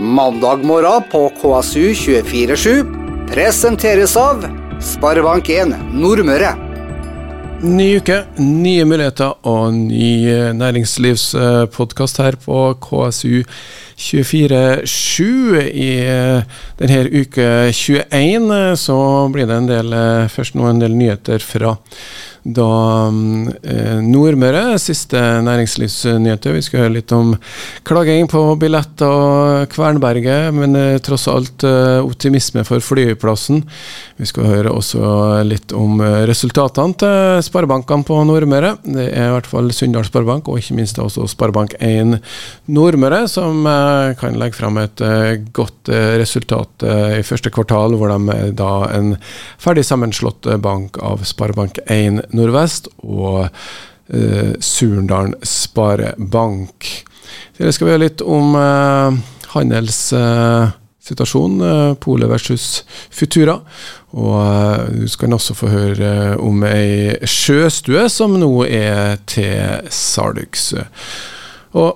Mandag morgen på KSU247 presenteres av Sparebank1 Nordmøre. Ny uke, nye muligheter og ny eh, næringslivspodkast her på KSU 24-7. I eh, denne uke 21 eh, så blir det en del, først nå en del nyheter fra da eh, Nordmøre. Siste næringslivsnyheter. Vi skal høre litt om klaging på billett og Kvernberget, men eh, tross alt eh, optimisme for flyplassen. Vi skal høre også litt om eh, resultatene til sparebankene på Nordmøre. Det er i hvert fall Sunndal Sparebank, og ikke minst også Sparebank1 Nordmøre, som eh, kan legge fram et eh, godt resultat i første kvartal, hvor de er da en ferdig sammenslått bank av Sparebank1 Nordvest og eh, Surndalen Sparebank. Dere skal vi høre litt om eh, handelssituasjonen, eh, Polet versus Futura. Og eh, du skal også få høre om ei sjøstue som nå er til salgs. Og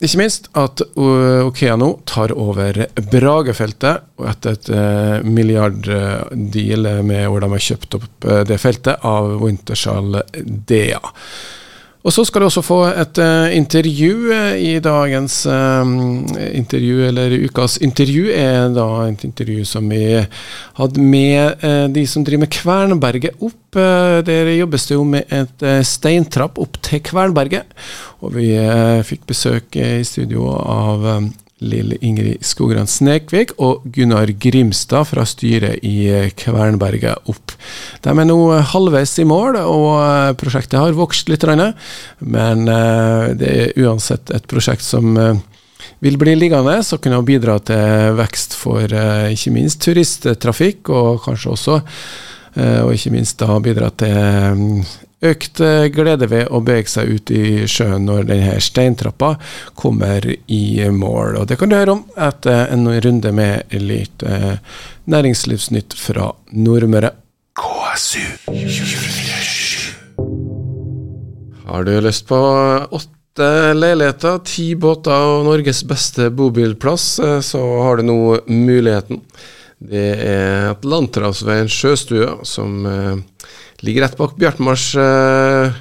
ikke minst at Okeano tar over Bragefeltet, og etter et uh, milliarddeal med hvor de har kjøpt opp uh, det feltet av Wintershall Dea. Og så skal du også få et uh, intervju i dagens intervju, eller ukas intervju, er da et intervju som vi hadde med de som driver med Kvernberget opp. der jobbes det jo med et steintrapp opp til Kvernberget. Og vi eh, fikk besøk i studio av eh, Lill Ingrid Skogran Snekvik og Gunnar Grimstad fra styret i eh, Kvernberget Opp. De er nå halvveis i mål, og prosjektet har vokst litt. Men det er uansett et prosjekt som vil bli liggende og kunne bidra til vekst for ikke minst turisttrafikk, og kanskje også og ikke minst da bidra til Økt eh, glede ved å bevege seg ut i sjøen når denne steintrappa kommer i mål. Og Det kan du høre om etter en runde med litt eh, næringslivsnytt fra Nordmøre. KSU 24 Har du lyst på åtte leiligheter, ti båter og Norges beste bobilplass, eh, så har du nå muligheten. Det er Atlanterhavsveien sjøstue som eh, Ligger rett bak Bjartmars uh,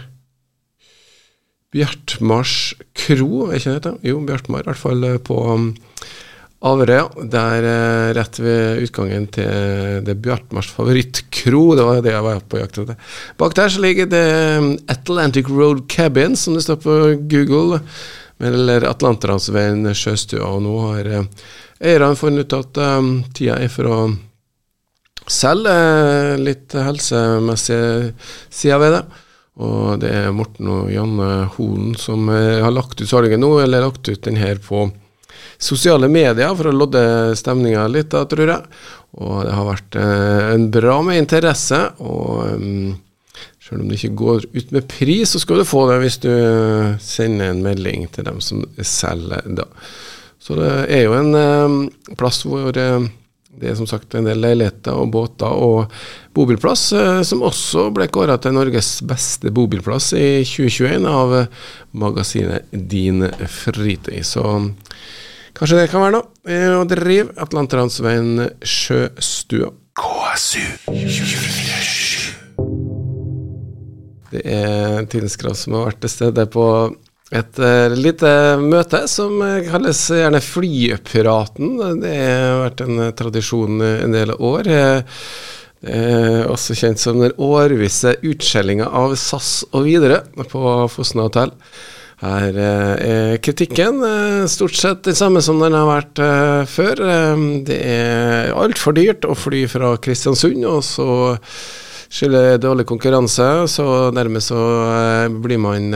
Bjartmars kro, er ikke det? Jo, Bjartmar, i hvert fall eh, på um, Averøya. Der uh, rett ved utgangen til det Bjartmars favorittkro. Det var det jeg var på jakt etter. Bak der så ligger det um, Atlantic Road Cabin, som det står på Google. Eller Atlanterhavsveien sjøstua. Og nå har uh, eierne funnet ut at um, tida er for å selv eh, litt helsemessige sider ved det. Og det er Morten og Janne Holen som eh, har lagt ut salget nå, eller lagt ut den her på sosiale medier for å lodde stemninga litt, da, tror jeg. Og det har vært eh, en bra med interesse. Og um, selv om det ikke går ut med pris, så skal du få det hvis du sender en melding til dem som selger da. Så det er jo en um, plass hvor uh, det er som sagt en del leiligheter og båter og bobilplass, eh, som også ble kåra til Norges beste bobilplass i 2021 av magasinet Din Fritid. Så kanskje det kan være noe å drive Atlanterhavsveien sjøstua. KSU 24 Det er Tidens Krav som har vært til stede på et uh, lite møte som uh, kalles gjerne Flypiraten. Det har vært en tradisjon en del år. Er også kjent som den årvisse utskjellinga av SAS og videre på Fosna hotell. Her er kritikken stort sett den samme som den har vært før. det er altfor dyrt å fly fra Kristiansund, og så skylder dårlig konkurranse, så dermed så blir man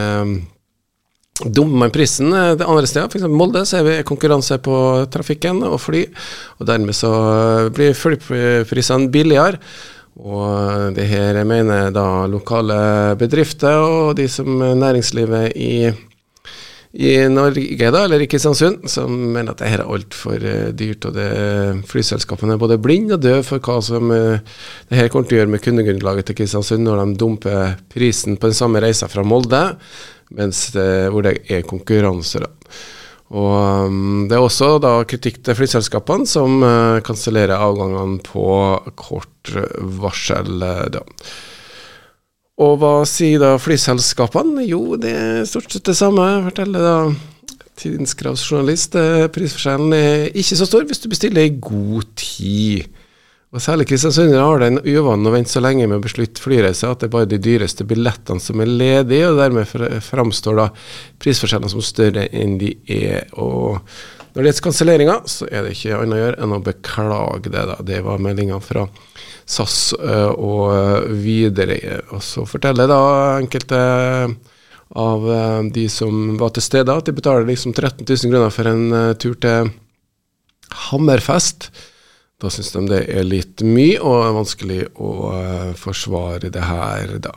Dummer prisen det andre steder, f.eks. Molde, så er vi konkurranse på trafikken og fly. og Dermed så blir flyprisene billigere. Og det her mener da lokale bedrifter og de som næringslivet i, i Norge, da, eller i Kristiansund, som mener at det her er altfor dyrt. og det, Flyselskapene er både blinde og døve for hva som det her kommer til å gjøre med kundegrunnlaget til Kristiansund når de dumper prisen på den samme reisa fra Molde mens det, hvor det er konkurranse. Da. Og um, Det er også da kritikk til flyselskapene, som uh, kansellerer avgangene på kort varsel. da. Og hva sier da flyselskapene? Jo, det er stort sett det samme, forteller da Tidens kravsjournalist. Prisforskjellen er ikke så stor hvis du bestiller i god tid. Og Særlig kristiansundere har den uvanen å vente så lenge med å beslutte flyreise at det er bare de dyreste billettene som er ledige, og dermed framstår da prisforskjellene som større enn de er. Og når det gjelder kanselleringer, så er det ikke annet å gjøre enn å beklage det. da. Det var meldinga fra SAS og videre. Og så forteller da enkelte av de som var til stede, at de betaler liksom 13 000 kroner for en tur til Hammerfest. Da syns de det er litt mye og er vanskelig å uh, forsvare det her, da.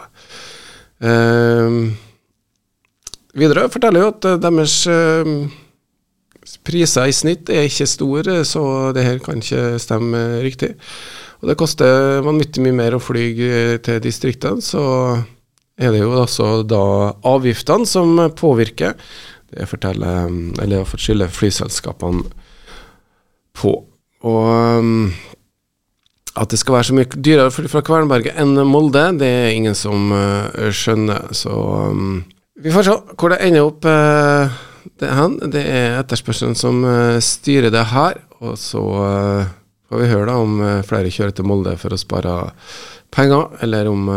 Uh, videre forteller jo at uh, deres priser i snitt er ikke store, så det her kan ikke stemme riktig. Og det koster vanvittig mye mer å fly til distriktene, så er det jo altså da avgiftene som påvirker. Det forteller, eller skylder flyselskapene på. Og um, at det skal være så mye dyrere fra Kvernberget enn Molde, det er ingen som uh, skjønner. Så um, vi får se hvor det ender opp uh, det, hen. Det er etterspørselen som uh, styrer det her. Og så får vi høre da om flere kjører til Molde for å spare penger, eller om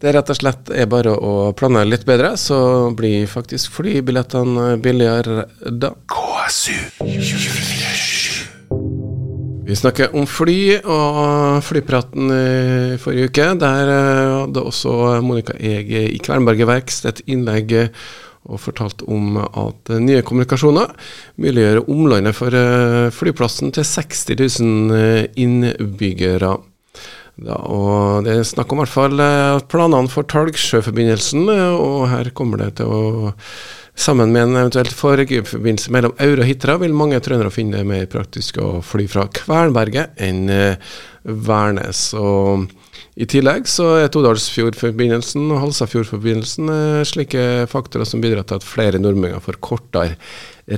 det rett og slett er bare å planlegge litt bedre, så blir faktisk flybillettene billigere da. KSU 24 vi snakker om fly og flypraten i forrige uke. Der eh, hadde også Monica Ege i Kvernberget Verkst et innlegg og fortalt om at nye kommunikasjoner muliggjør omlandet for eh, flyplassen til 60 000 eh, innbyggere. Da, og Det er snakk om hvert fall planene for Talgsjøforbindelsen, og her kommer det til å Sammen med en eventuelt forbindelse mellom Aure og Hitra vil mange trøndere finne det mer praktisk å fly fra Kvernberget enn eh, Værnes. Og I tillegg så er Todalsfjordforbindelsen og Halsafjordforbindelsen eh, slike faktorer som bidrar til at flere nordmenn får kortere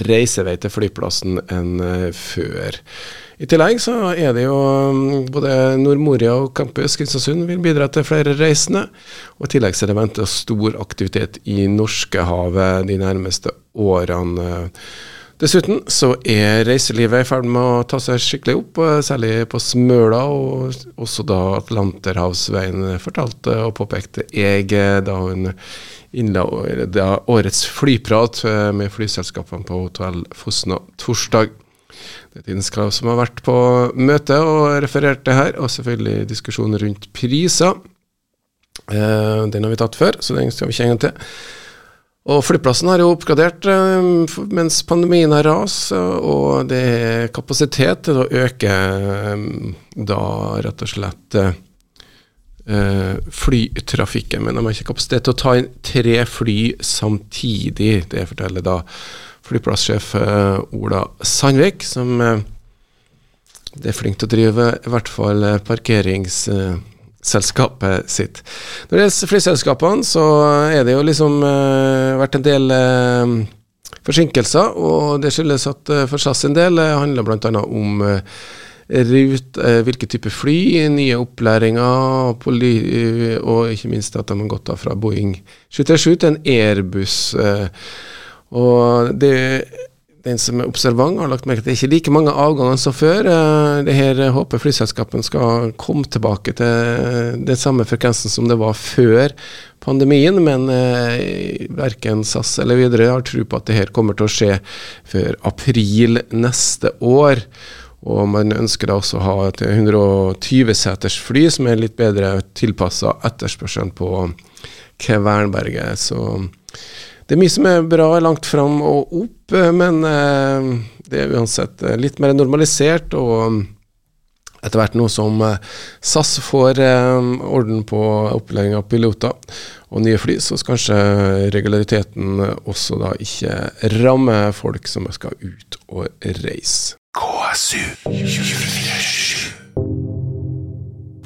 reisevei til flyplassen enn eh, før. I tillegg så er det jo um, både Nordmoria og Campus Kristiansund vil bidra til flere reisende. Og I tillegg så er det ventet stor aktivitet i Norskehavet de nærmeste årene. Dessuten så er reiselivet i ferd med å ta seg skikkelig opp, særlig på Smøla, og også da Atlanterhavsveien, fortalte og påpekte jeg da hun innla årets flyprat eh, med flyselskapene på Hotell Fosna torsdag. Det er Tidens Krav som har vært på møte og referert det her, og selvfølgelig diskusjonen rundt priser. Eh, den har vi tatt før, så den skal vi ikke en til. Og Flyplassen har jo oppgradert eh, mens pandemien har ras, og det er kapasitet til å øke eh, da rett og slett flytrafikken. Men de har ikke kapasitet til å ta inn tre fly samtidig. Det forteller da flyplasssjef eh, Ola Sandvik, som eh, det er flink til å drive i hvert fall eh, parkeringsselskapet sitt. Når det gjelder flyselskapene, så er det jo liksom vært en del forsinkelser, og det skyldes at for SAS en del handler bl.a. om rut, hvilke typer fly, nye opplæringer, og ikke minst at de har gått fra Boeing 737 til en Airbus. Og det, den som er observant, har lagt merke til det er ikke like mange avganger som før. Eh, det her håper flyselskapene skal komme tilbake til den samme frekvensen som det var før pandemien, men eh, verken SAS eller videre har tro på at det her kommer til å skje før april neste år. Og man ønsker da også å ha et 120-seters fly som er litt bedre tilpassa etterspørselen på Kvernberget. Så det er mye som er bra langt fram og opp, eh, men eh, det er uansett eh, litt mer normalisert. og etter hvert nå som SAS får orden på opplæring av piloter og nye fly, så skal kanskje regulariteten også da ikke ramme folk som skal ut og reise. KSU 24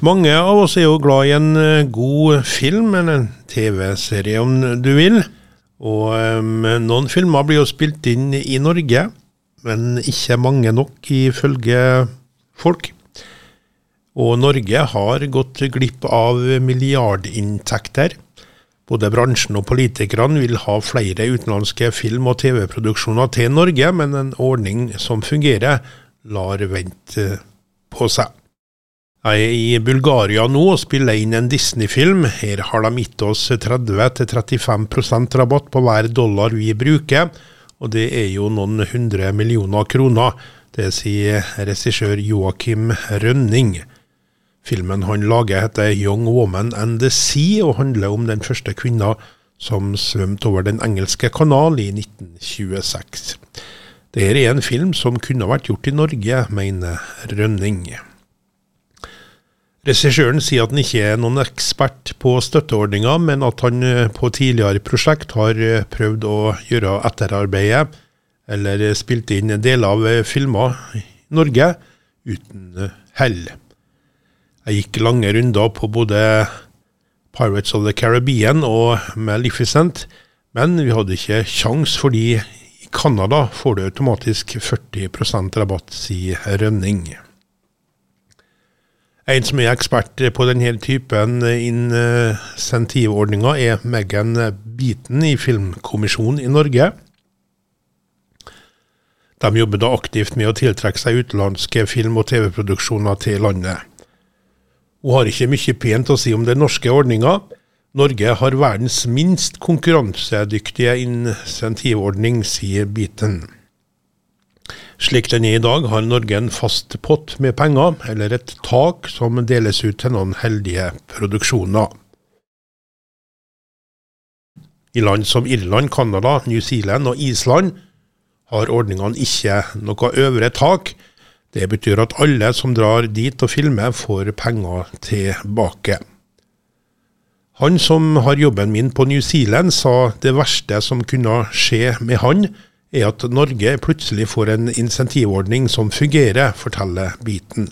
Mange av oss er jo glad i en god film, eller en TV-serie om du vil. Og um, noen filmer blir jo spilt inn i Norge, men ikke mange nok ifølge folk. Og Norge har gått glipp av milliardinntekter. Både bransjen og politikerne vil ha flere utenlandske film- og TV-produksjoner til Norge, men en ordning som fungerer, lar vente på seg. Jeg er i Bulgaria nå og spiller inn en Disney-film. Her har de gitt oss 30-35% rabatt på hver dollar vi bruker, og det er jo noen hundre millioner kroner. Det sier regissør Joakim Rønning. Filmen han lager heter 'Young Woman and the Sea', og handler om den første kvinna som svømte over Den engelske kanal i 1926. Dette er en film som kunne vært gjort i Norge, mener Rønning. Regissøren sier at han ikke er noen ekspert på støtteordninga, men at han eh, på tidligere prosjekt har eh, prøvd å gjøre etterarbeidet, eller spilt inn deler av eh, filmer i Norge, uten hell. Jeg gikk lange runder på både Pirates of the Caribbean og Maleficent, men vi hadde ikke kjangs fordi i Canada får du automatisk 40% rabatt, sier Rønning. En som er ekspert på denne typen insentivordninger, er Megan Beaton i Filmkommisjonen i Norge. De jobber da aktivt med å tiltrekke seg utenlandske film- og TV-produksjoner til landet. Hun har ikke mye pent å si om den norske ordninga. Norge har verdens minst konkurransedyktige insentivordning, sier Beaton. Slik den er i dag, har Norge en fast pott med penger, eller et tak, som deles ut til noen heldige produksjoner. I land som Irland, Canada, New Zealand og Island har ordningene ikke noe øvre tak. Det betyr at alle som drar dit og filmer, får penger tilbake. Han som har jobben min på New Zealand, sa det verste som kunne skje med han, er at Norge plutselig får en insentivordning som fungerer, forteller Biten.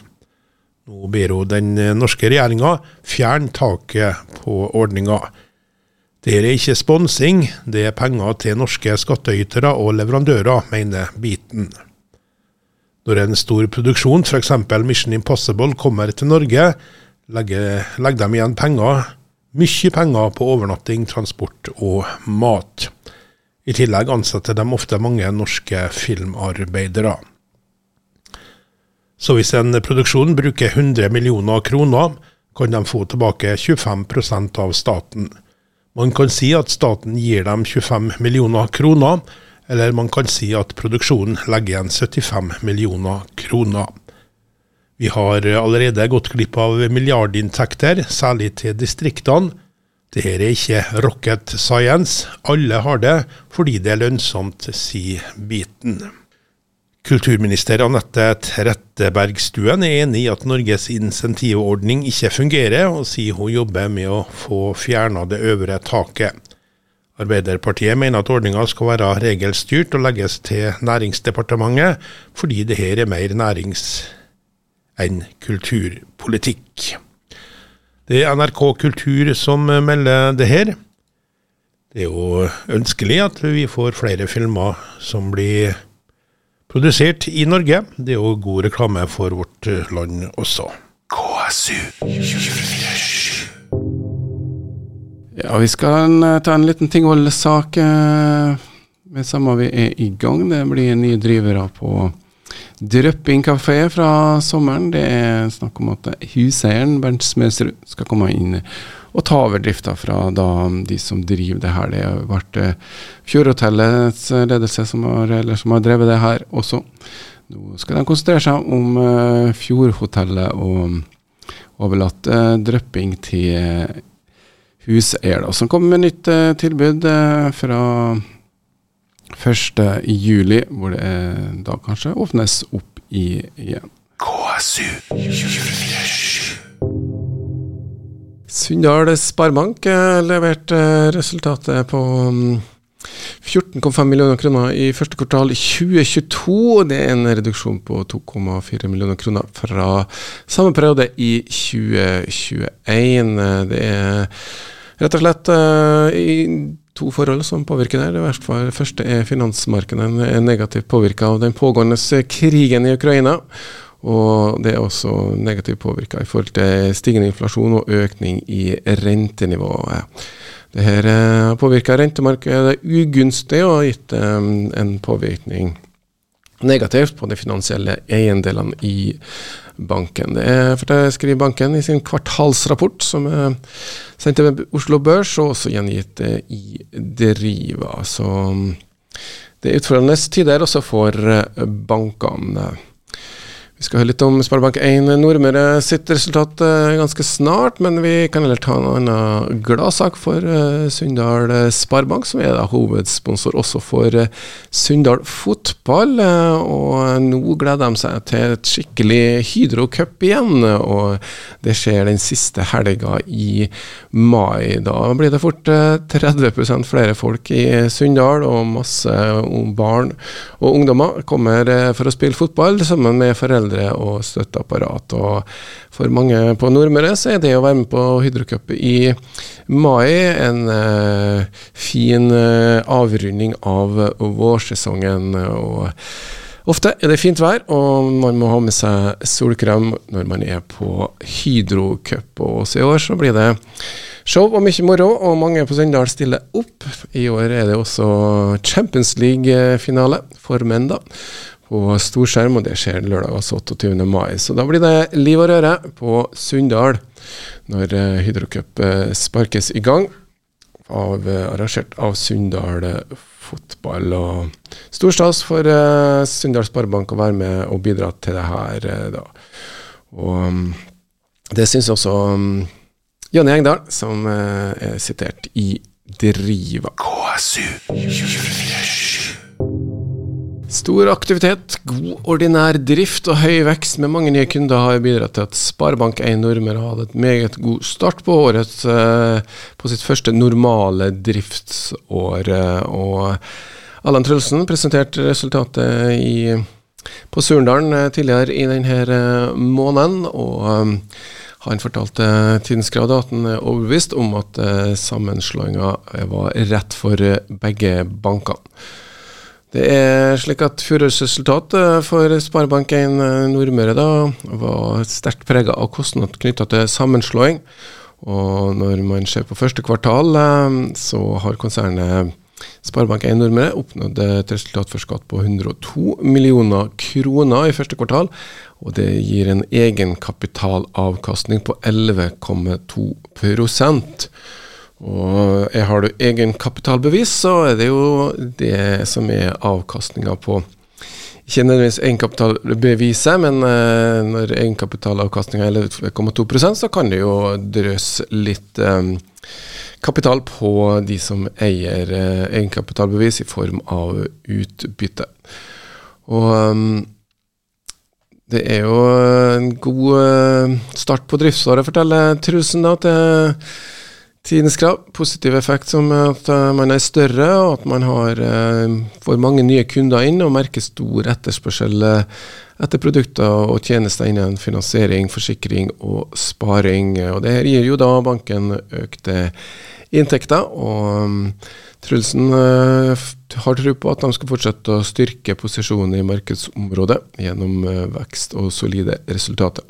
Nå ber hun den norske regjeringa fjerne taket på ordninga. Det er ikke sponsing, det er penger til norske skattytere og leverandører, mener Biten. Når en stor produksjon, f.eks. Mission Impossible, kommer til Norge, legger, legger de igjen penger, mye penger på overnatting, transport og mat. I tillegg ansetter de ofte mange norske filmarbeidere. Så hvis en produksjon bruker 100 millioner kroner, kan de få tilbake 25% av staten. Man kan si at staten gir dem 25 millioner kroner, eller man kan si at produksjonen legger igjen 75 millioner kroner. Vi har allerede gått glipp av milliardinntekter, særlig til distriktene det er ikke rocket science. Alle har det fordi det er lønnsomt, sier Biten. Kulturminister Anette Trettebergstuen er enig i at Norges insentivordning ikke fungerer, og sier hun jobber med å få fjerna det øvre taket. Arbeiderpartiet mener at ordninga skal være regelstyrt og legges til Næringsdepartementet, fordi det her er mer nærings- enn kulturpolitikk. Det er NRK Kultur som melder det her. Det er jo ønskelig at vi får flere filmer som blir produsert i Norge. Det er jo god reklame for vårt land også. KSU Ja, vi skal ta en liten tingholdesak eh, med samme vi er i gang. Det blir nye drivere på Drøpping kafé fra sommeren. Det er snakk om at huseieren Bernt Smøsrud skal komme inn og ta over drifta fra da de som driver det her. Det har vært eh, Fjordhotellets ledelse som har, som har, drevet det her også. Nå skal de konsentrere seg om uh, Fjordhotellet og overlatt uh, drøpping til huseier, da, som kommer med nytt uh, tilbud fra 1. juli, hvor det da kanskje åpnes opp i, igjen. KSU Sunndal Sparebank leverte resultatet på 14,5 mm, millioner kroner i første kvartal 2022. og Det er en reduksjon på 2,4 millioner kroner fra samme periode i 2021. Det er rett og slett i to forhold som påvirker. Det Det første er finansmarkedet er negativt påvirka av den pågående krigen i Ukraina. Og det er også negativt påvirka i forhold til stigende inflasjon og økning i rentenivået. Det her har påvirka rentemarkedet ugunstig og har gitt um, en påvirkning negativt på de finansielle eiendelene i banken. Det er for det skriver banken i sin kvartalsrapport, som er sendt til Oslo Børs, og også gjengitt i Deriva. Så det er utfordrende tider også for bankene. Vi skal høre litt om Sparebank1 Nordmøre sitt resultat uh, ganske snart, men vi kan heller ta en annen gladsak for uh, Sunndal Sparebank, som er da hovedsponsor også for uh, Sunndal fotball. og nå gleder de seg til et skikkelig Hydro Cup igjen, og det skjer den siste helga i mai. Da blir det fort 30% flere folk i Sunndal, og masse barn og ungdommer kommer for å spille fotball sammen med foreldre foreldre og støtteapparat. Og for mange på Nordmøre så er det å være med på Hydrocup i mai en uh, fin uh, avrunding av vårsesongen. og Ofte er det fint vær, og man må ha med seg solkrem når man er på Hydrocup. Og også i år så blir det show og mye moro, og mange på Sunndal stiller opp. I år er det også Champions League-finale for menn, da på storskjerm, og det skjer lørdag altså 28. mai. Så da blir det liv og røre på Sunndal når uh, Hydrocup uh, sparkes i gang. Av, uh, arrangert av Sunndal fotball. og Stor stas for uh, Sunndal Sparebank å være med og bidra til det her. da. Og um, Det syns også um, Jonny Engdahl, som er sitert i Driva. KSU 24 Stor aktivitet, god ordinær drift og høy vekst med mange nye kunder har bidratt til at Sparebank1 Nordmøre hatt et meget god start på året eh, på sitt første normale driftsår. Og Allan Trølsen presenterte resultatet i, på Surndalen eh, tidligere i denne eh, måneden. og han fortalte Tidens grad at han er overbevist om at sammenslåinga var rett for begge bankene. Det er slik at Fjorårsresultatet for Sparebank1 Nordmøre da, var sterkt prega av kostnad knytta til sammenslåing. Og når man ser på første kvartal, eh, så har konsernet Sparebank1 Nordmøre oppnådd et resultat for skatt på 102 millioner kroner i første kvartal. Og det gir en egenkapitalavkastning på 11,2 og jeg har du egenkapitalbevis, så er det jo det som er avkastninga på ikke nødvendigvis egenkapitalbeviset, men eh, når egenkapitalavkastninga er 11,2 så kan det jo drøse litt eh, kapital på de som eier eh, egenkapitalbevis i form av utbytte. Og um, det er jo en god uh, start på driftsåret, forteller Trusen da, til Tidens krav, positiv effekt som at uh, man er større, og at man har, uh, får mange nye kunder inn og merker stor etterspørsel uh, etter produkter og tjenester innen finansiering, forsikring og sparing. Og Det gir jo da banken økte inntekter. og Trulsen har tro på at de skal fortsette å styrke posisjonen i markedsområdet gjennom vekst og solide resultater.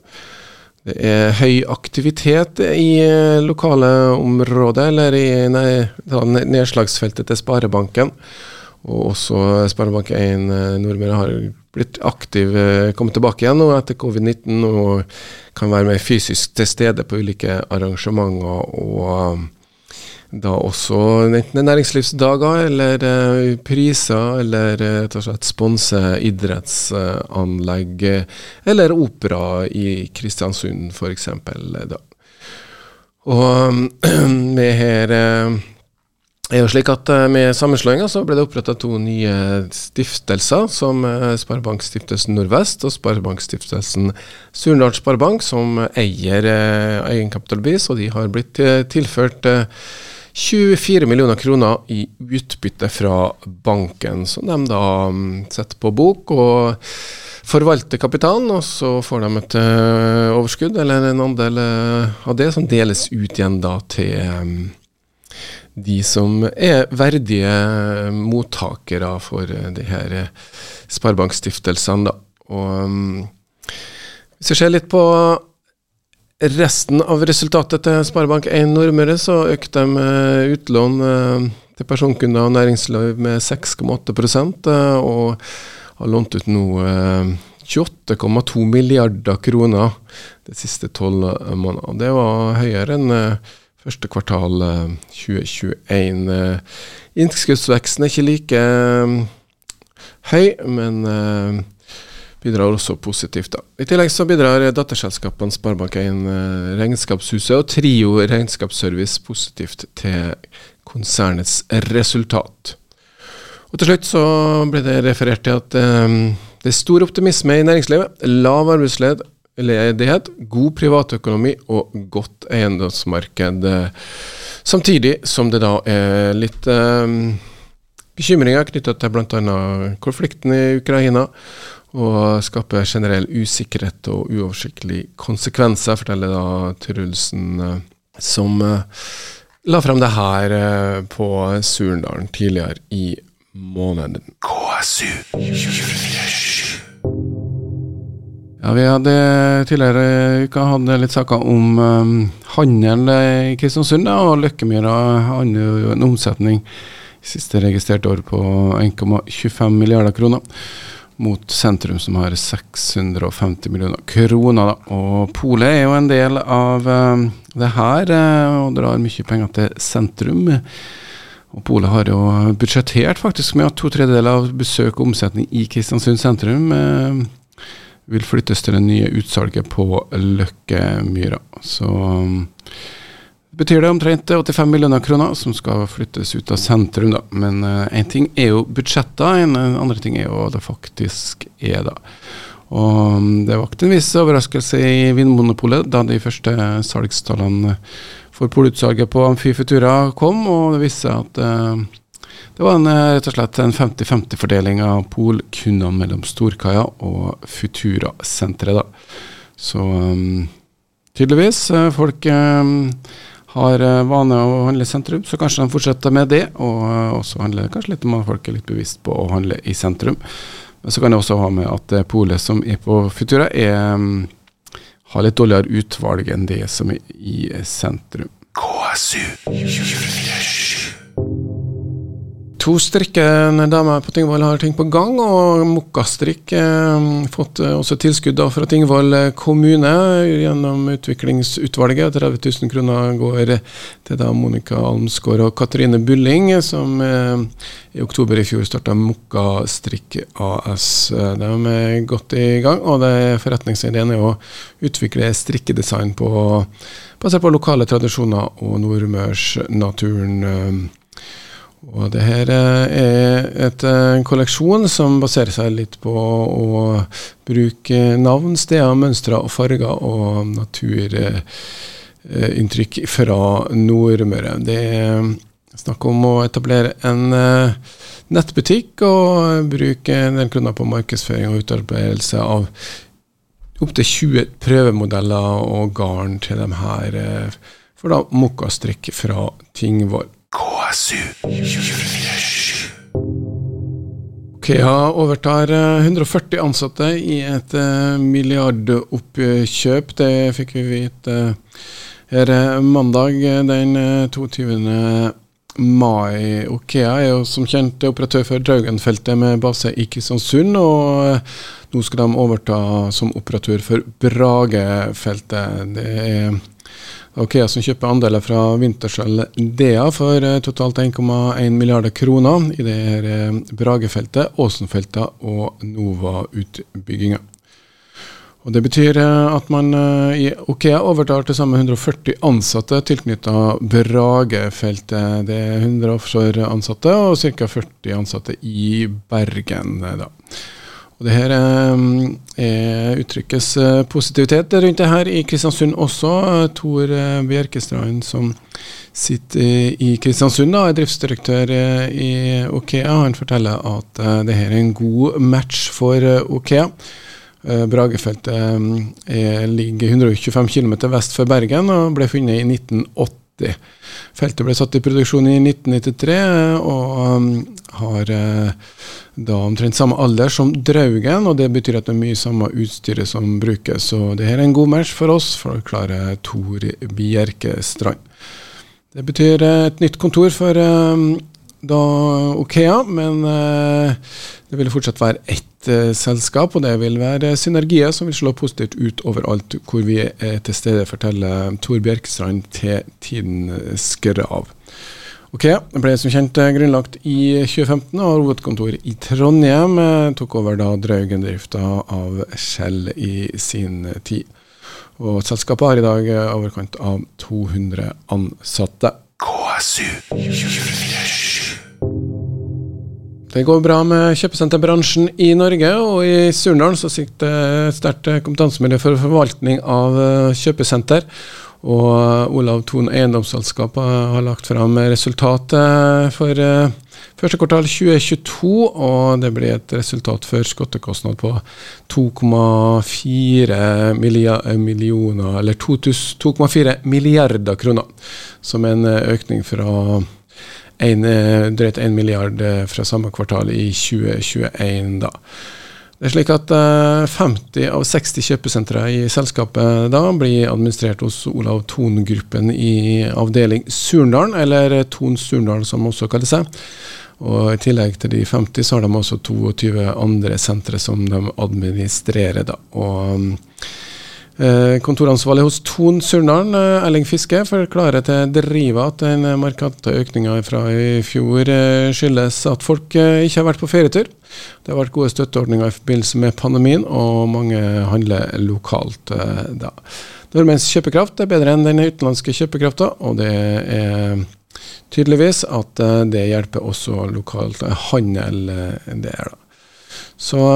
Det er høy aktivitet i eh, lokale områder, eller i nei, nedslagsfeltet til Sparebanken. Og også Sparebank1 eh, Nordmøre har blitt aktiv, eh, kommet tilbake igjen nå etter covid-19 og kan være mer fysisk til stede på ulike arrangementer. og da også enten næringslivsdager eller uh, priser, eller uh, rett og slett sponse idrettsanlegg, uh, eller opera i Kristiansund f.eks. da. Og med her er jo slik at Med sammenslåinga ble det oppretta to nye stiftelser, som Sparebankstiftelsen Nordvest og Sparebankstiftelsen Surnadal Sparebank, som eier egenkapitalbevis, og de har blitt tilført 24 millioner kroner i utbytte fra banken, som de da mm, setter på bok og forvalter kapitalen. Og så får de et uh, overskudd, eller en andel uh, av det, som deles ut igjen da til um, de som er verdige mottakere for de her sparebankstiftelsene. Og um, hvis vi ser litt på resten av resultatet til Sparebank1 Nordmøre, så økte de utlån til personkunder og næringsliv med 6,8 eh, og har lånt ut nå 28,2 eh, milliarder kroner de siste tolv månedene. Det var høyere enn eh, første kvartal 2021. Innskuddsveksten er ikke like høy, men bidrar også positivt. da. I tillegg så bidrar datterselskapene Sparebank1 Regnskapshuset og Trio Regnskapsservice positivt til konsernets resultat. Og Til slutt så ble det referert til at um, det er stor optimisme i næringslivet, lav arbeidsledighet, god privatøkonomi og godt eiendomsmarked. Samtidig som det da er litt um, bekymringer knytta til bl.a. konflikten i Ukraina og skaper generell usikkerhet og uoversiktlige konsekvenser, forteller da Trulsen, eh, som uh, la frem det her eh, på Surendalen tidligere i måneden. KSU 247. Ja, Vi hadde tidligere i uka hadde litt saker om um, handel i Kristiansund. og Løkkemyra hadde jo en omsetning siste registrerte år på 1,25 milliarder kroner mot sentrum, som har 650 millioner kroner. Da. Og Polet er jo en del av uh, det her, uh, og drar mye penger til sentrum. Og Polet har jo budsjettert faktisk med at to tredjedeler av besøk og omsetning i Kristiansund sentrum uh, vil flyttes til det nye utsalget på Løkkemyra. Så um, betyr det omtrent 85 millioner kroner som skal flyttes ut av sentrum. da. Men én uh, ting er jo budsjetter, en andre ting er jo hva det faktisk er. da. Og um, Det vakte en viss overraskelse i Vinmonopolet da de første salgstallene for polutsalget på Amfi Futura kom, og det viste seg at uh, det var en, eh, rett og slett en 50-50-fordeling av polkundene mellom Storkaia og Futura-senteret. Så um, tydeligvis, folk um, har eh, vane å handle i sentrum, så kanskje de fortsetter med det. Og eh, også handler kanskje litt om at folk er litt bevisst på å handle i sentrum. Men så kan det også ha med at det polet som er på Futura, er, mm, har litt dårligere utvalg enn det som er i sentrum. KSU 24 To strikkende damer på Tingvoll har ting på gang, og Mokkastrikk eh, fått eh, også tilskudd fra Tingvoll kommune gjennom utviklingsutvalget. 30 000 kroner går til da Monica Almsgaard og Katrine Bulling, som eh, i oktober i fjor starta Mokkastrikk AS. De er godt i gang, og forretningsideen er å utvikle strikkedesign på, basert på lokale tradisjoner og nordmørsnaturen. Og det her er et, en kolleksjon som baserer seg litt på å bruke navn, steder, mønstre og farger og naturinntrykk fra Nordmøre. Det er snakk om å etablere en eh, nettbutikk og bruke en del kroner på markedsføring og utarbeidelse av opptil 20 prøvemodeller og garn til dem her eh, for da mokkastrikk fra Tingvoll. KSU 247. Okea overtar 140 eh, ansatte i et eh, milliardoppkjøp. Det fikk vi vite her mandag den 22. Eh, mai. Okea er jo som kjent operatør for Draugenfeltet med base i Kristiansund. Og nå skal de overta som operatør for Bragefeltet. Det er Okea som kjøper andeler fra Wintershall Dea for eh, totalt 1,1 milliarder kroner i det her eh, Bragefeltet, Åsenfeltet og Nova-utbygginga. Og Det betyr eh, at man i Okea overtar til sammen 140 ansatte tilknyttet Bragefeltet. Det er 100 offshore-ansatte og ca. 40 ansatte i Bergen. da. Og Det her eh, er, uttrykkes eh, positivitet rundt det her i Kristiansund også. Tor eh, Bjerkestrand, som sitter i Kristiansund, da, er driftsdirektør i Okea. Han forteller at det her er en god match for Okea. Bragefeltet ligger 125 km vest for Bergen og ble funnet i 1980. Feltet ble satt i produksjon i 1993 og um, har uh, da omtrent samme alder som Draugen, og det betyr at det er mye samme utstyret som brukes. Så det her er en god match for oss, for å klare Tor Bjerkestrand. Det betyr uh, et nytt kontor for um, da Okea, men det vil fortsatt være ett selskap, og det vil være synergier som vil slå positivt ut overalt hvor vi er til stede, forteller Tor Bjerkestrand til Tidens Grav. Ok, det ble som kjent eh, grunnlagt i 2015 og har hovedkontor i Trondheim. Tok over da Draugen-drifta av Shell i sin tid. Og selskapet har i dag overkant av 200 ansatte. KSU 24 det går bra med kjøpesenterbransjen i Norge, og i Surnadal sitter sikter et sterkt kompetansemiljø for forvaltning av eh, kjøpesenter. Og eh, Olav Thon eiendomsselskap har lagt fram resultatet for eh, første kvartal 2022, og det blir et resultat for skattekostnad på 2,4 millioner, eller 2,4 milliarder kroner, som en økning fra en, eh, drøyt 1 milliard eh, fra samme kvartal i 2021. da. Det er slik at 50 eh, av 60 kjøpesentre i selskapet da blir administrert hos Olav Thon-gruppen i avdeling Surndalen, eller Thon Surndalen som også kaller seg. Og I tillegg til de 50 så har de også 22 andre sentre som de administrerer. da. Og kontoransvarlig hos Ton Surndalen, eh, Erling Fiske, forklarer til Driva at den markante økninga fra i fjor eh, skyldes at folk ikke har vært på ferietur. Det har vært gode støtteordninger i forbindelse med pandemien, og mange handler lokalt da. Nordmenns kjøpekraft er bedre enn den utenlandske kjøpekrafta, og det er tydeligvis at det hjelper også lokalt handel der. da. Så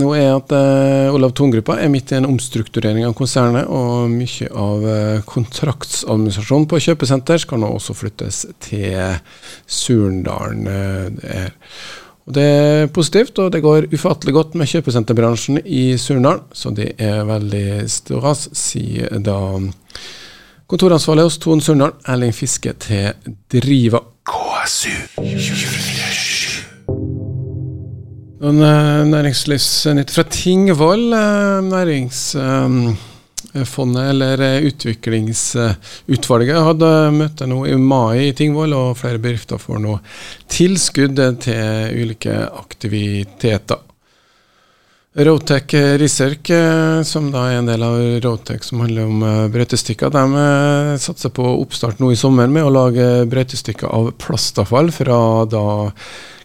nå er at uh, Olav Thon-gruppa er midt i en omstrukturering av konsernet, og mye av uh, kontraktsadministrasjonen på kjøpesenter skal nå også flyttes til Surndalen. Uh, det, det er positivt, og det går ufattelig godt med kjøpesenterbransjen i Surndalen, så det er veldig stas, sier da kontoransvarlig hos Thon Surndalen, Erling Fiske, til Driva. KSU 24 noen uh, næringslivsnytt fra Tingvoll. Uh, næringsfondet, eller utviklingsutvalget, hadde møte nå i mai i Tingvoll, og flere bedrifter får nå tilskudd til ulike aktiviteter. Rotec Research, som da er en del av Rotec som handler om brøytestykker, de satser på oppstart nå i sommer med å lage brøytestykker av plastavfall fra da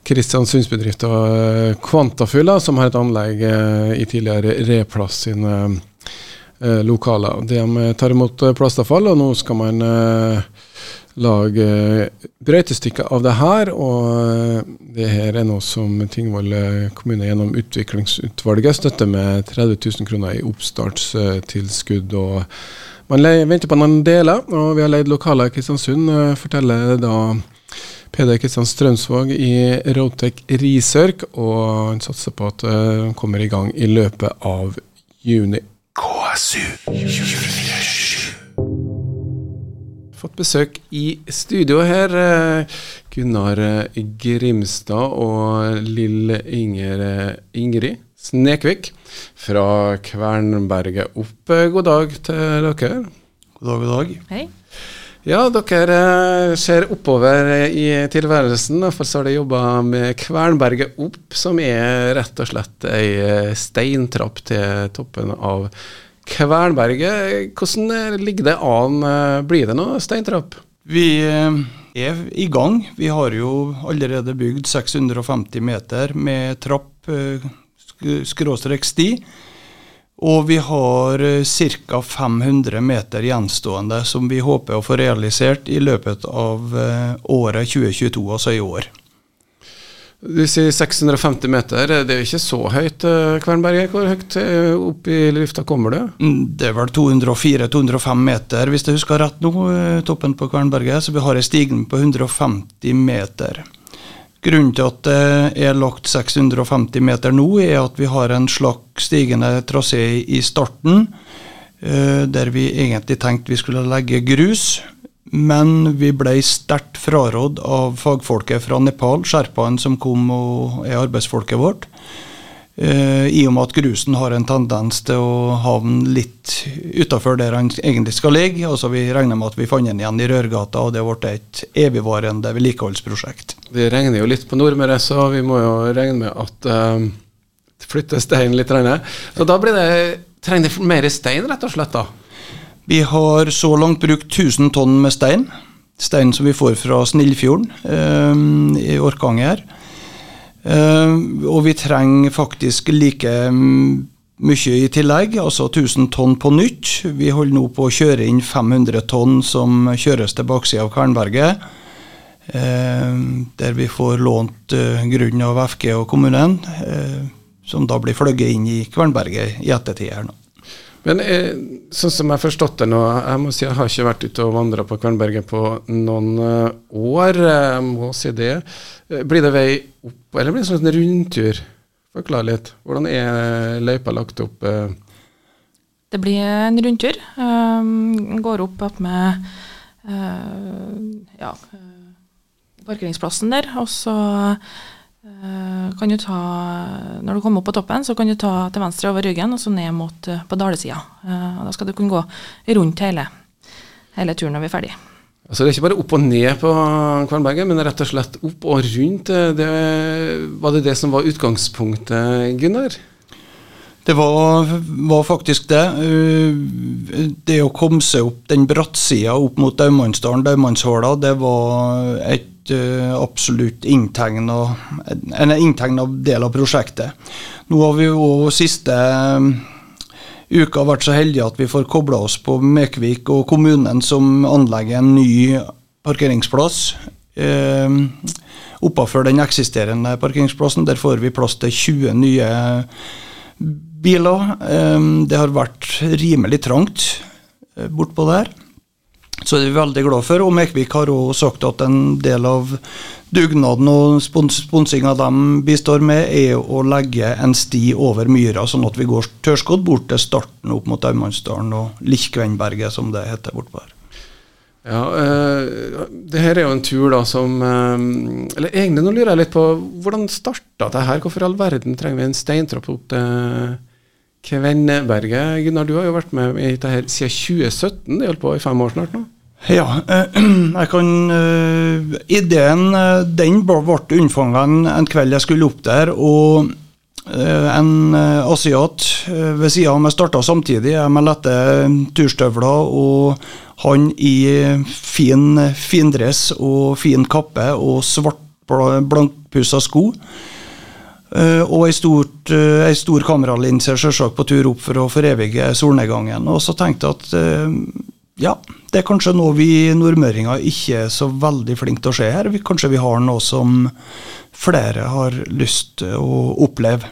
Kristiansundsbedriften og Kvantafull, som har et anlegg eh, i tidligere Replass sine eh, lokaler. De tar imot plastavfall, og nå skal man lage brøytestykker av det her. Og det her er noe som Tingvoll kommune gjennom utviklingsutvalget støtter med 30 000 kroner i oppstartstilskudd. og Man venter på noen deler, og vi har leid lokaler i Kristiansund. forteller da Peder Kristian Strømsvåg i Rotec Risørk, og han satser på at eh, han kommer i gang i løpet av juni. KSU 24 Fått besøk i studio her. Eh, Gunnar eh, Grimstad og Lill Inger Ingrid Snekvik fra Kvernberget opp. God dag til dere. God dag, god dag. Hei. Ja, dere eh, ser oppover i tilværelsen. Så har dere jobba med Kvernberget opp, som er rett og slett ei eh, steintrapp til toppen av Kvernberget. Hvordan ligger det an? Blir det noe steintrapp? Vi eh, er i gang. Vi har jo allerede bygd 650 meter med trapp, skråstrek sti. Og vi har ca. 500 meter gjenstående som vi håper å få realisert i løpet av eh, året 2022, altså i år. Du sier 650 meter, det er ikke så høyt, eh, Kvernberget. Hvor høyt eh, opp i lufta kommer du? Mm, det er vel 204-205 meter, hvis jeg husker rett nå, toppen på Kvernberget. Så vi har ei stigning på 150 meter. Grunnen til at det er lagt 650 meter nå, er at vi har en slags stigende trasé i starten, eh, der vi egentlig tenkte vi skulle legge grus. Men vi ble sterkt frarådd av fagfolket fra Nepal, sherpaen som kom og er arbeidsfolket vårt. Uh, I og med at grusen har en tendens til å havne litt utafor der han egentlig skal ligge. Altså Vi regner med at vi fant den igjen i Rørgata, og det ble et evigvarende vedlikeholdsprosjekt. Det regner jo litt på Nordmøre, så vi må jo regne med at uh, flytter stein litt. Regne. Så da blir det, trenger det mer stein, rett og slett? da? Vi har så langt brukt 1000 tonn med stein. Stein som vi får fra Snillfjorden um, i Orkanger. her. Uh, og vi trenger faktisk like mye i tillegg, altså 1000 tonn på nytt. Vi holder nå på å kjøre inn 500 tonn som kjøres til baksida av Kvernberget. Uh, der vi får lånt uh, grunn av FG og kommunen, som da blir fløyet inn i Kvernberget i ettertid her nå. Men sånn som jeg har forstått det nå, jeg må si jeg har ikke vært ute og vandra på Kvernberget på noen år, jeg må si det. Blir det vei opp eller blir det sånn rundtur? Forklar litt. Hvordan er løypa lagt opp? Eh? Det blir en rundtur. Um, går opp med uh, ja, parkeringsplassen der, og så kan du ta Når du kommer opp på toppen, så kan du ta til venstre over ryggen og så ned mot uh, på dalesida. Uh, da skal du kunne gå rundt hele, hele turen når vi er ferdig. Altså Det er ikke bare opp og ned på Kvernberget, men rett og slett opp og rundt. Det, var det det som var utgangspunktet, Gunnar? Det var, var, faktisk det. Det å komme seg opp den brattsida opp mot Daumannsdalen, Daumannshåla, det var et absolutt inntegna, en inntegna del av prosjektet. Nå har vi jo siste uka vært så heldige at vi får kobla oss på Mekvik og kommunen som anlegger en ny parkeringsplass. Eh, Oppafor den eksisterende parkeringsplassen. Der får vi plass til 20 nye biler. Eh, det har vært rimelig trangt eh, bortpå der. Så det er vi veldig glad for. Og Mekvik har også sagt at en del av dugnaden og sponsinga de bistår med, er å legge en sti over myra, sånn at vi går tørrskodd bort til starten opp mot Aumannsdalen og Lichkvennberget, som det heter bortpå her. Ja, øh, det her er jo en tur da som øh, Eller egentlig nå lurer jeg litt på hvordan starta det her? Hvorfor i all verden trenger vi en steintrapp opp til Kvenneberget? Gunnar, du har jo vært med i dette her siden 2017, det holdt på i fem år snart nå? Ja, jeg kan uh, Ideen uh, den ble unnfanget en, kveld jeg skulle opp der. og En asiat ved sida av meg starta samtidig, jeg med lette turstøvler. Og han i fin findress og fin kappe og svart blankpussa sko. og ei, stort, ei stor kameralinse selvsagt på tur opp for å forevige solnedgangen. Og så tenkte jeg at ja, det er kanskje noe vi nordmøringer ikke er så veldig flinke til å se her. Kanskje vi har noe som flere har lyst til å oppleve.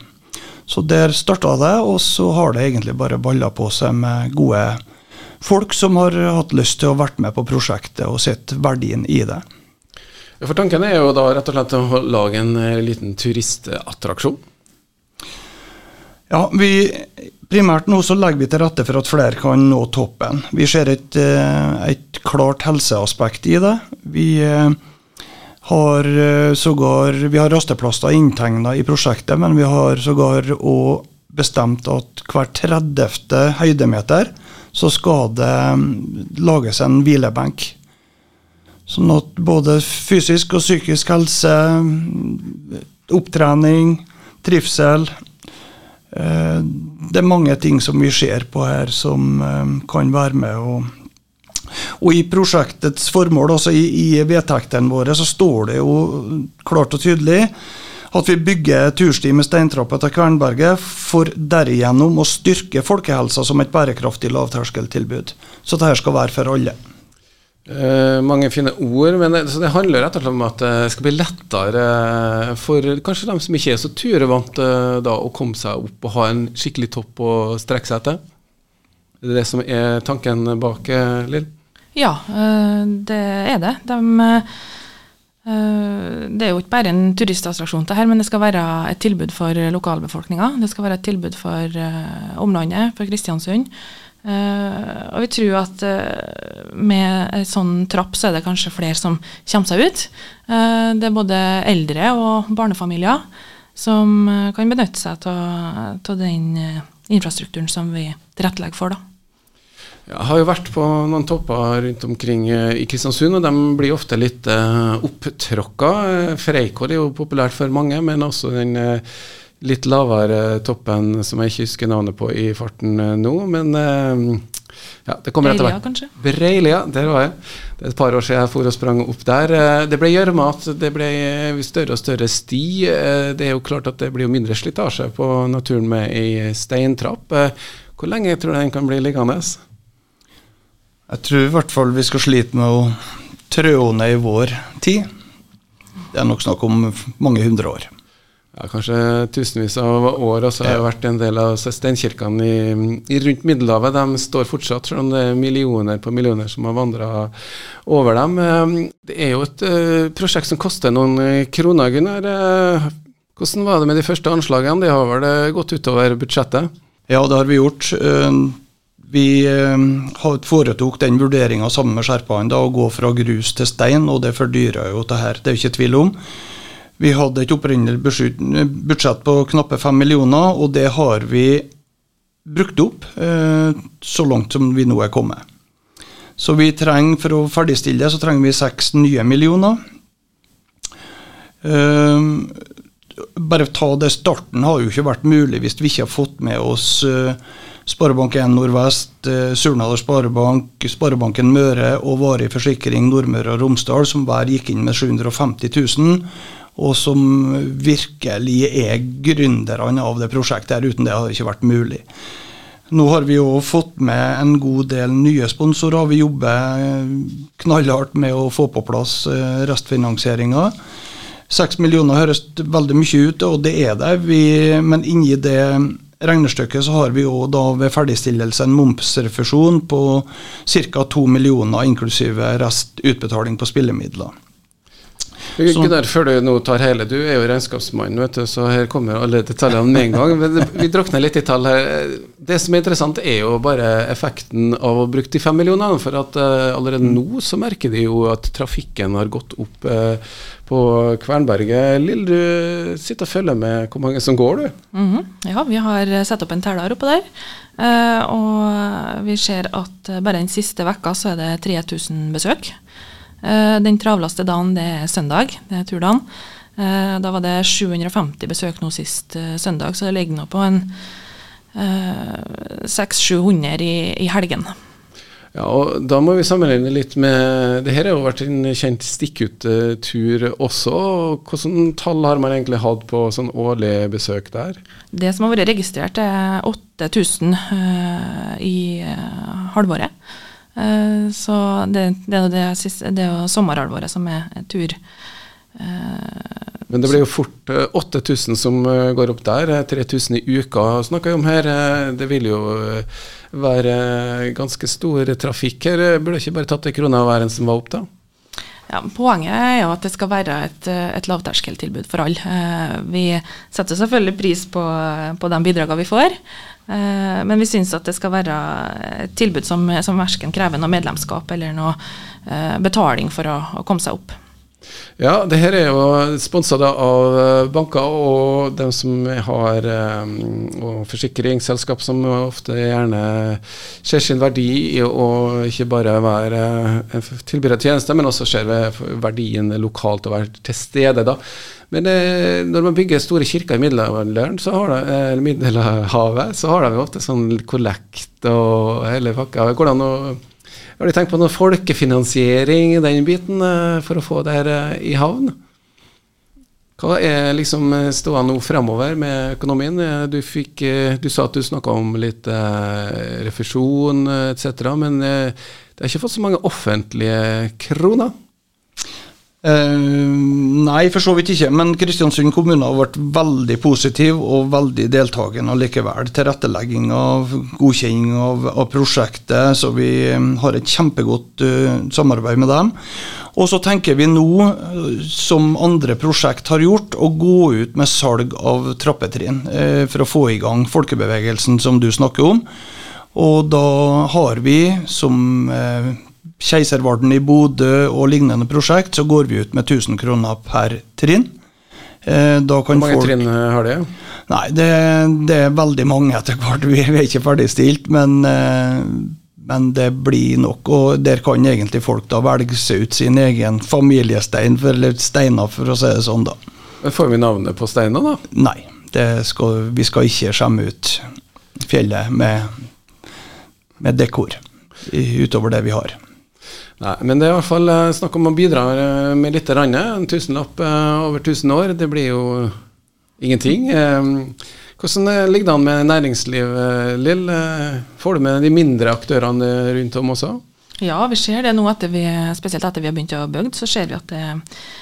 Så der starta det, og så har det egentlig bare balla på seg med gode folk som har hatt lyst til å vært med på prosjektet og sett verdien i det. For Tanken er jo da rett og slett å lage en eh, liten turistattraksjon? Ja, vi Primært nå så legger vi til rette for at flere kan nå toppen. Vi ser et, eh, et klart helseaspekt i det. Vi eh, har eh, sågar vi har rasteplaster inntegna i prosjektet, men vi har sågar òg bestemt at hver 30. høydemeter så skal det mm, lages en hvilebenk. Sånn at både fysisk og psykisk helse, mm, opptrening, trivsel det er mange ting som vi ser på her som eh, kan være med. Og, og i prosjektets formål, altså i, i vedtektene våre, så står det jo klart og tydelig at vi bygger tursti med steintrapper til Kvernberget for derigjennom å styrke folkehelsa som et bærekraftig lavterskeltilbud. Så dette skal være for alle. Uh, mange fine ord, men det, det, handler rett og slett om at det skal bli lettere for kanskje dem som ikke er så turevant, uh, da, å komme seg opp og ha en skikkelig topp å strekke seg etter. Er det det som er tanken bak, uh, Lill? Ja, det er det. De, Det er jo ikke bare en turistattraksjon, det her, men det skal være et tilbud for lokalbefolkninga. Det skal være et tilbud for omlandet, for Kristiansund. Og vi tror at med en sånn trapp, så er det kanskje flere som kommer seg ut. det er både eldre og barnefamilier som kan benytte seg av den infrastrukturen som vi tilrettelegger for. da. Jeg har jo vært på noen topper rundt omkring i Kristiansund, og de blir ofte litt uh, opptråkka. Freikål er jo populært for mange, men også den uh, litt lavere toppen som jeg ikke husker navnet på i farten uh, nå. Men uh, ja, det kommer etter hvert. kanskje? Breilia, der var jeg. Det er et par år siden jeg for og sprang opp der. Det ble gjørmete, det ble større og større sti. Det er jo klart at det blir mindre slitasje på naturen med ei steintrapp. Hvor lenge tror du den kan bli liggende? Jeg tror i hvert fall vi skal slite med å trå ned i vår tid. Det er nok snakk om mange hundre år. Ja, Kanskje tusenvis av år. Og så har jeg vært en del av steinkirkene i, i, rundt Middelhavet. De står fortsatt, selv om det er millioner på millioner som har vandra over dem. Eh, det er jo et uh, prosjekt som koster noen kroner, Gunnar. Uh, hvordan var det med de første anslagene? De har vel gått utover budsjettet? Ja, det har vi gjort. Uh, vi eh, foretok den vurderinga sammen med skjerpene å gå fra grus til stein, og det fordyrer jo det her. Det er jo ikke tvil om. Vi hadde et opprinnelig budsjett på knappe fem millioner, og det har vi brukt opp eh, så langt som vi nå er kommet. Så vi trenger, for å ferdigstille det, så trenger vi seks nye millioner. Uh, bare ta det starten har jo ikke vært mulig hvis vi ikke har fått med oss uh, Sparebank1 Nordvest, eh, Surnadal Sparebank, Sparebanken Møre og Varig forsikring Nordmøre og Romsdal, som hver gikk inn med 750 000, og som virkelig er gründerne av det prosjektet. her, Uten det hadde det ikke vært mulig. Nå har vi jo fått med en god del nye sponsorer. Vi jobber eh, knallhardt med å få på plass eh, restfinansieringa. Seks millioner høres veldig mye ut, og det er det. Vi, men inni det regnestykket så har vi jo da ved ferdigstillelse en momsrefusjon på ca. 2 millioner, inklusive restutbetaling på spillemidler. Gunnar, før du nå tar hele, du er jo regnskapsmann, vet du, så her kommer alle detaljene med en gang. Vi drukner litt i tall her. Det som er interessant, er jo bare effekten av å bruke de fem millionene. For at uh, allerede nå så merker de jo at trafikken har gått opp uh, på Kvernberget. Lill, du sitter og følger med hvor mange som går, du? Mm -hmm. Ja, vi har satt opp en teller oppe der. Uh, og vi ser at bare den siste vekka så er det 3000 besøk. Eh, den travleste dagen det er søndag, det er turdagen. Eh, da var det 750 besøk nå sist eh, søndag, så det ligger nå på en 600-700 i, i helgen. Ja, og Da må vi sammenligne litt med Det her har jo vært en kjent stikkutur også. Hvilke tall har man egentlig hatt på sånn årlig besøk der? Det som har vært registrert, er 8000 uh, i halvåret. Eh, så det, det, det, det er jo sommerhalvåret som er tur. Eh, Men det blir jo fort 8000 som eh, går opp der. 3000 i uka snakker vi om her. Det vil jo være ganske stor trafikk her. Burde ikke bare tatt ei krone av hver en som var opp, da? Ja, poenget er jo at det skal være et, et lavterskeltilbud for alle. Vi setter selvfølgelig pris på, på de bidragene vi får. Eh, men vi syns at det skal være et tilbud som, som verken krever noe medlemskap eller noe eh, betaling for å, å komme seg opp. Ja, det her er jo sponsa av eh, banker og dem som har og forsikringsselskap som ofte gjerne ser sin verdi i å ikke bare være tilbyder tjenester, men også ser verdien lokalt og være til stede. da. Men eh, når man bygger store kirker i middelalderen, så har de, eller Middelhavet, så har de ofte sånn kollekt og hele pakka. Hvordan å, Har de tenkt på noe folkefinansiering i den biten eh, for å få det her eh, i havn? Hva er liksom eh, ståa nå fremover med økonomien? Du, fikk, du sa at du snakka om litt refusjon etc., men det har ikke fått så mange offentlige kroner? Uh, nei, for så vidt ikke. Men Kristiansund kommune har vært veldig positiv og veldig deltakende likevel. Tilrettelegging av godkjenning av, av, prosjektet, så vi um, har et kjempegodt uh, samarbeid med dem. Og så tenker vi nå, eh, som andre prosjekt har gjort, å gå ut med salg av trappetrinn uh, for å få i gang folkebevegelsen som du snakker om. Og da har vi, som eh, Keiservarden i Bodø og lignende prosjekt, så går vi ut med 1000 kroner per trinn. Eh, Hvor mange folk... trinn har det? Nei, det, det, er veldig mange etter hvert. Vi er ikke ferdigstilt, men eh, men det blir nok. Og der kan egentlig folk da velge seg ut sin egen familiestein, eller steiner, for å si det sånn, da. Får vi navnet på steina, da? Nei, skal, vi skal ikke skjemme ut fjellet med, med dekor utover det vi har. Nei, men det er i hvert fall eh, snakk om å bidra eh, med litt. En tusenlapp eh, over tusen år, det blir jo ingenting. Hvordan eh, ligger det an med næringsliv, eh, Lill? Eh, får du med de mindre aktørene rundt om også? Ja, vi ser det nå, etter vi, spesielt etter vi har begynt å bygge, så ser vi at det,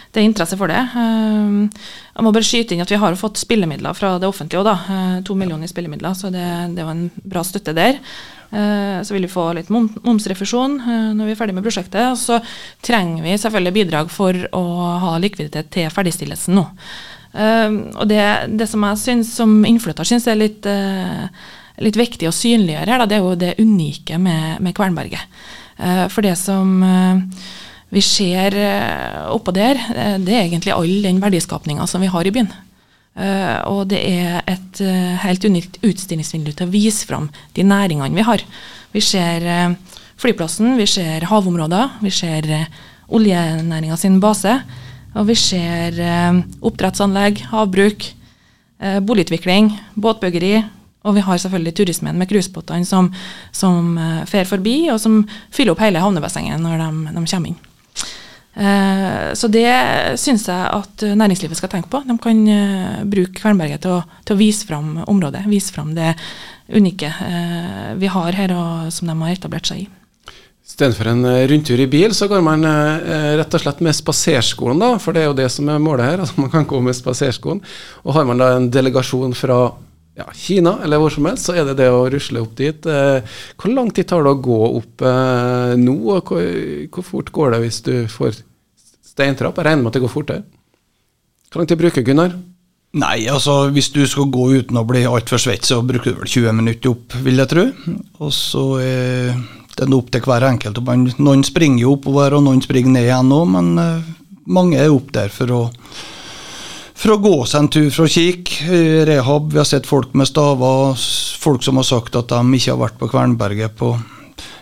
det, er interesse for det. Jeg må bare skyte inn at vi har fått spillemidler fra det offentlige òg, da. To millioner i spillemidler, så det, det var en bra støtte der. Så vil vi få litt momsrefusjon når vi er ferdig med prosjektet. Og så trenger vi selvfølgelig bidrag for å ha likviditet til ferdigstillelsen nå. Um, og det, det, som jeg synes, som innflytter syns er litt, litt, viktig å synliggjøre her, det er jo det unike med, med Kvernberget. For det som vi ser oppå der, det er egentlig all den verdiskapninga som vi har i byen. Og det er et helt unikt utstillingsvindu til å vise fram de næringene vi har. Vi ser flyplassen, vi ser havområder, vi ser oljenæringa sin base. Og vi ser oppdrettsanlegg, havbruk, boligutvikling, båtbyggeri. Og vi har selvfølgelig turismen med cruisebåtene som, som fer forbi, og som fyller opp hele havnebassenget når de, de kommer inn. Eh, så det syns jeg at næringslivet skal tenke på. De kan eh, bruke Kvernberget til å, til å, vise fram området, vise fram det unike eh, vi har her, og som de har etablert seg i. Istedenfor en eh, rundtur i bil, så går man eh, rett og slett med spaserskoen, da, for det er jo det som er målet her. altså Man kan gå med spaserskoen. Og har man da en delegasjon fra ja, Kina eller hvor som helst, så er det det å rusle opp dit. Eh, hvor lang tid tar det å gå opp eh, nå, og hvor, hvor, fort går det hvis du får steintrapp? Jeg regner med at det går fortere. Hvor lang tid bruker Gunnar? Nei, altså hvis du skal gå uten å bli altfor svett, så bruker du vel 20 minutter opp, vil jeg tro. Og så eh, er opp til hver enkelt. Noen springer jo oppover, og noen springer ned igjen òg, men mange er opp der for å, for å gå seg en tur for å kikke. Rehab, vi har sett folk med staver, folk som har sagt at de ikke har vært på Kvernberget på,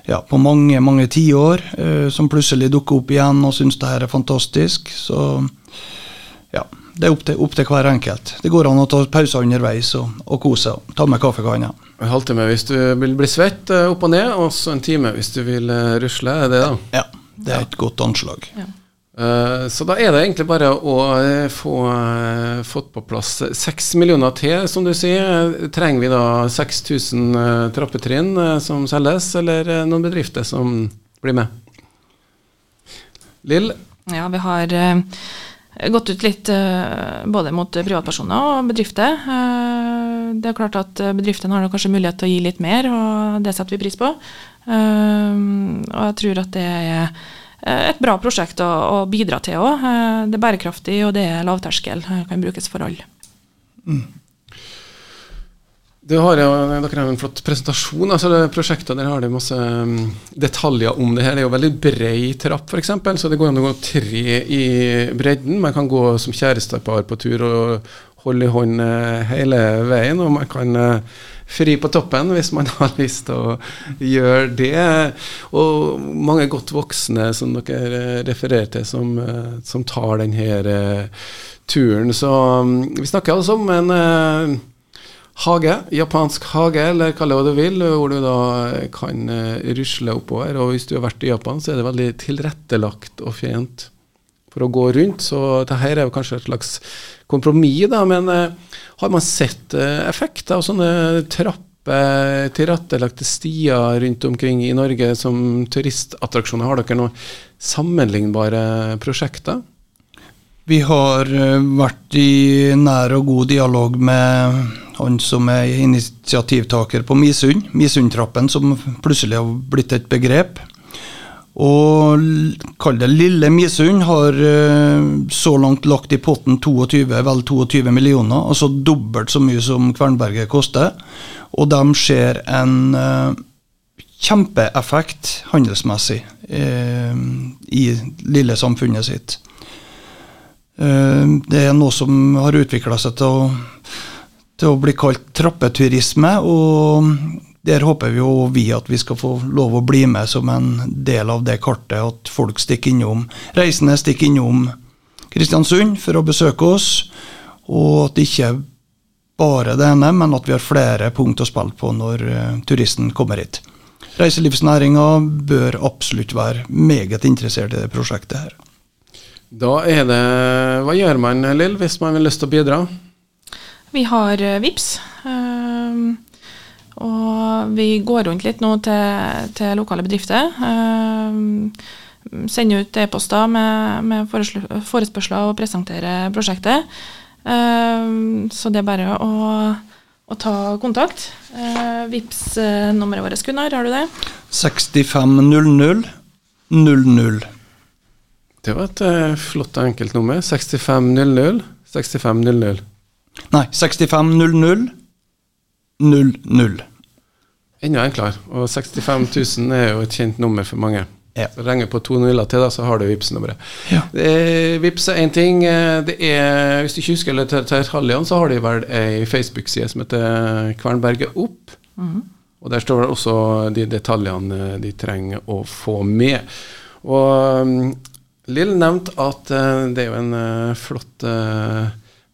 ja, på mange mange tiår, uh, som plutselig dukker opp igjen og syns det her er fantastisk. Så ja, det er opp til, opp til hver enkelt. Det går an å ta pauser underveis og, og kose seg. Ta med kaffekanna. En halvtime hvis du vil bli svett eh, opp og ned, og så en time hvis du vil eh, rusle. Er det da? Ja, det er et godt anslag. Ja. Uh, så da er det egentlig bare å uh, få uh, fått på plass seks millioner til, som du sier. Trenger vi da 6000 trappetrinn som selges, eller noen bedrifter som blir med? Lill? Ja, vi har gått ut litt eh, både mot privatpersoner og bedrifter. Eh, det er klart at bedriftene har kanskje mulighet til å gi litt mer, og det setter vi pris på. Eh, og jeg tror at det er et bra prosjekt å, bidra til òg. Det er bærekraftig, og det er lavterskel. Kan brukes for alle. Mm. Har jo, dere har en flott presentasjon. altså det Prosjektet der har det masse um, detaljer om det her. Det er jo veldig brei trapp, f.eks. Så det går an å gå tre i bredden. Man kan gå som kjærestepar på tur og holde i hånd uh, hele veien. Og man kan uh, fri på toppen hvis man har lyst til å gjøre det. Og mange godt voksne som dere uh, refererer til, som, som tar denne turen. Så um, vi snakker altså om en hage, japansk hage, eller kall det hva du vil, hvor du da kan eh, rusle oppover. Og hvis du har vært i Japan, så er det veldig tilrettelagt og fint for å gå rundt. Så dette er jo kanskje et slags kompromiss, da. Men eh, har man sett eh, effekter av sånne trapper, tilrettelagte stier rundt omkring i Norge som turistattraksjoner? Har dere noen sammenlignbare prosjekter? Vi har vært i nær og god dialog med han som er initiativtaker på Misund, Misundtrappen, som plutselig har blitt et begrep. Og kall det lille Misund har eh, så langt lagt i potten 22, vel 22 millioner, altså dobbelt så mye som Kvernberget koster. Og de ser en eh, kjempeeffekt handelsmessig eh, i lille samfunnet sitt. Det er noe som har utvikla seg til å, til å bli kalt trappeturisme, og der håper vi jo vi at vi skal få lov å bli med som en del av det kartet, at folk stikker innom, reisende stikker innom Kristiansund for å besøke oss, og at det ikke bare det ene, men at vi har flere punkt å spille på når eh, turisten kommer hit. Reiselivsnæringa bør absolutt være meget interessert i det prosjektet her. Da er det Hva gjør man, Lill, hvis man vil lyst til å bidra? Vi har eh, VIPS, ehm, og vi går rundt litt nå til, til lokale bedrifter. ehm, sender ut e-poster med, med forespørsler og presenterer prosjektet. Ehm, så det er bare å, å ta kontakt. Eh, VIPS-nummeret vårt, Gunnar, har du det? 6500 00. Det var et eh, flott og enkelt nummer. 6500 6500. Nei, 6500 00. Enda enklere. Og 65 000 er jo et kjent nummer for mange. Ja. Så Ringer på to nuller til, da, så har du Vipps-nummeret. Ja. Eh, Vips er én ting. eh, Det er, hvis du ikke husker eller tar tar detaljene, så har de vel ei Facebook-side som heter Kvernberget opp. Og der står det også de detaljene de trenger å få med. Og um, Lill nevnte at eh, det er jo en eh, flott eh,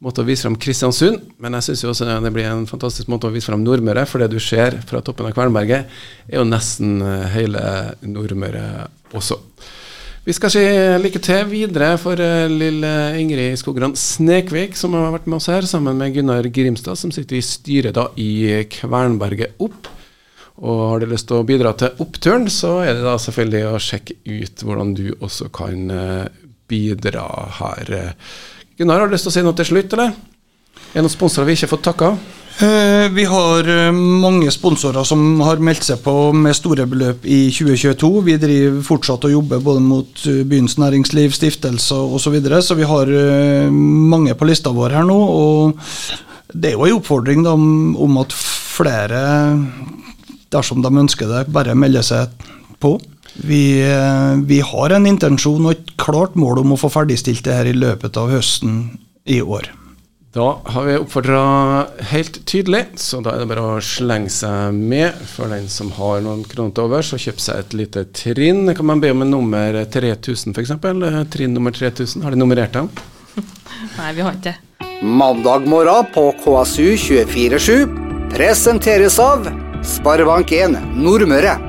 måte å vise fram Kristiansund, men jeg syns også det blir en fantastisk måte å vise fram Nordmøre, for det du ser fra toppen av Kvernberget, er jo nesten eh, hele Nordmøre også. Vi skal si lykke til videre for eh, lille Ingrid Skogran Snekvik, som har vært med oss her, sammen med Gunnar Grimstad, som sitter i styret da i Kvernberget Opp. Og har du lyst til å bidra til oppturen, så er det da selvfølgelig å sjekke ut hvordan du også kan eh, bidra her. Gunnar, har du lyst til å si noe til slutt, eller? Er det noen sponsorer vi ikke har fått takka? Eh, Vi har eh, mange sponsorer som har meldt seg på med store beløp i 2022. Vi driver fortsatt og jobber både mot eh, byens næringsliv, stiftelser osv. Så, videre, så vi har eh, mange på lista vår her nå. Og det er jo en oppfordring da, om at flere, dersom de ønsker det, bare melder seg på. Vi, eh, vi har en intensjon og et klart mål om å få ferdigstilt det her i løpet av høsten i år. Da har vi oppfordra helt tydelig, så da er det bare å slenge seg med. For den som har noen kroner til overs, og kjøpe seg et lite trinn. Kan man be om en nummer 3000 f.eks.? Trinn nummer 3000. Har de nummerert dem? Nei, vi har ikke det. Mandag morgen på KSU 247 presenteres av Sparebank1 Nordmøre.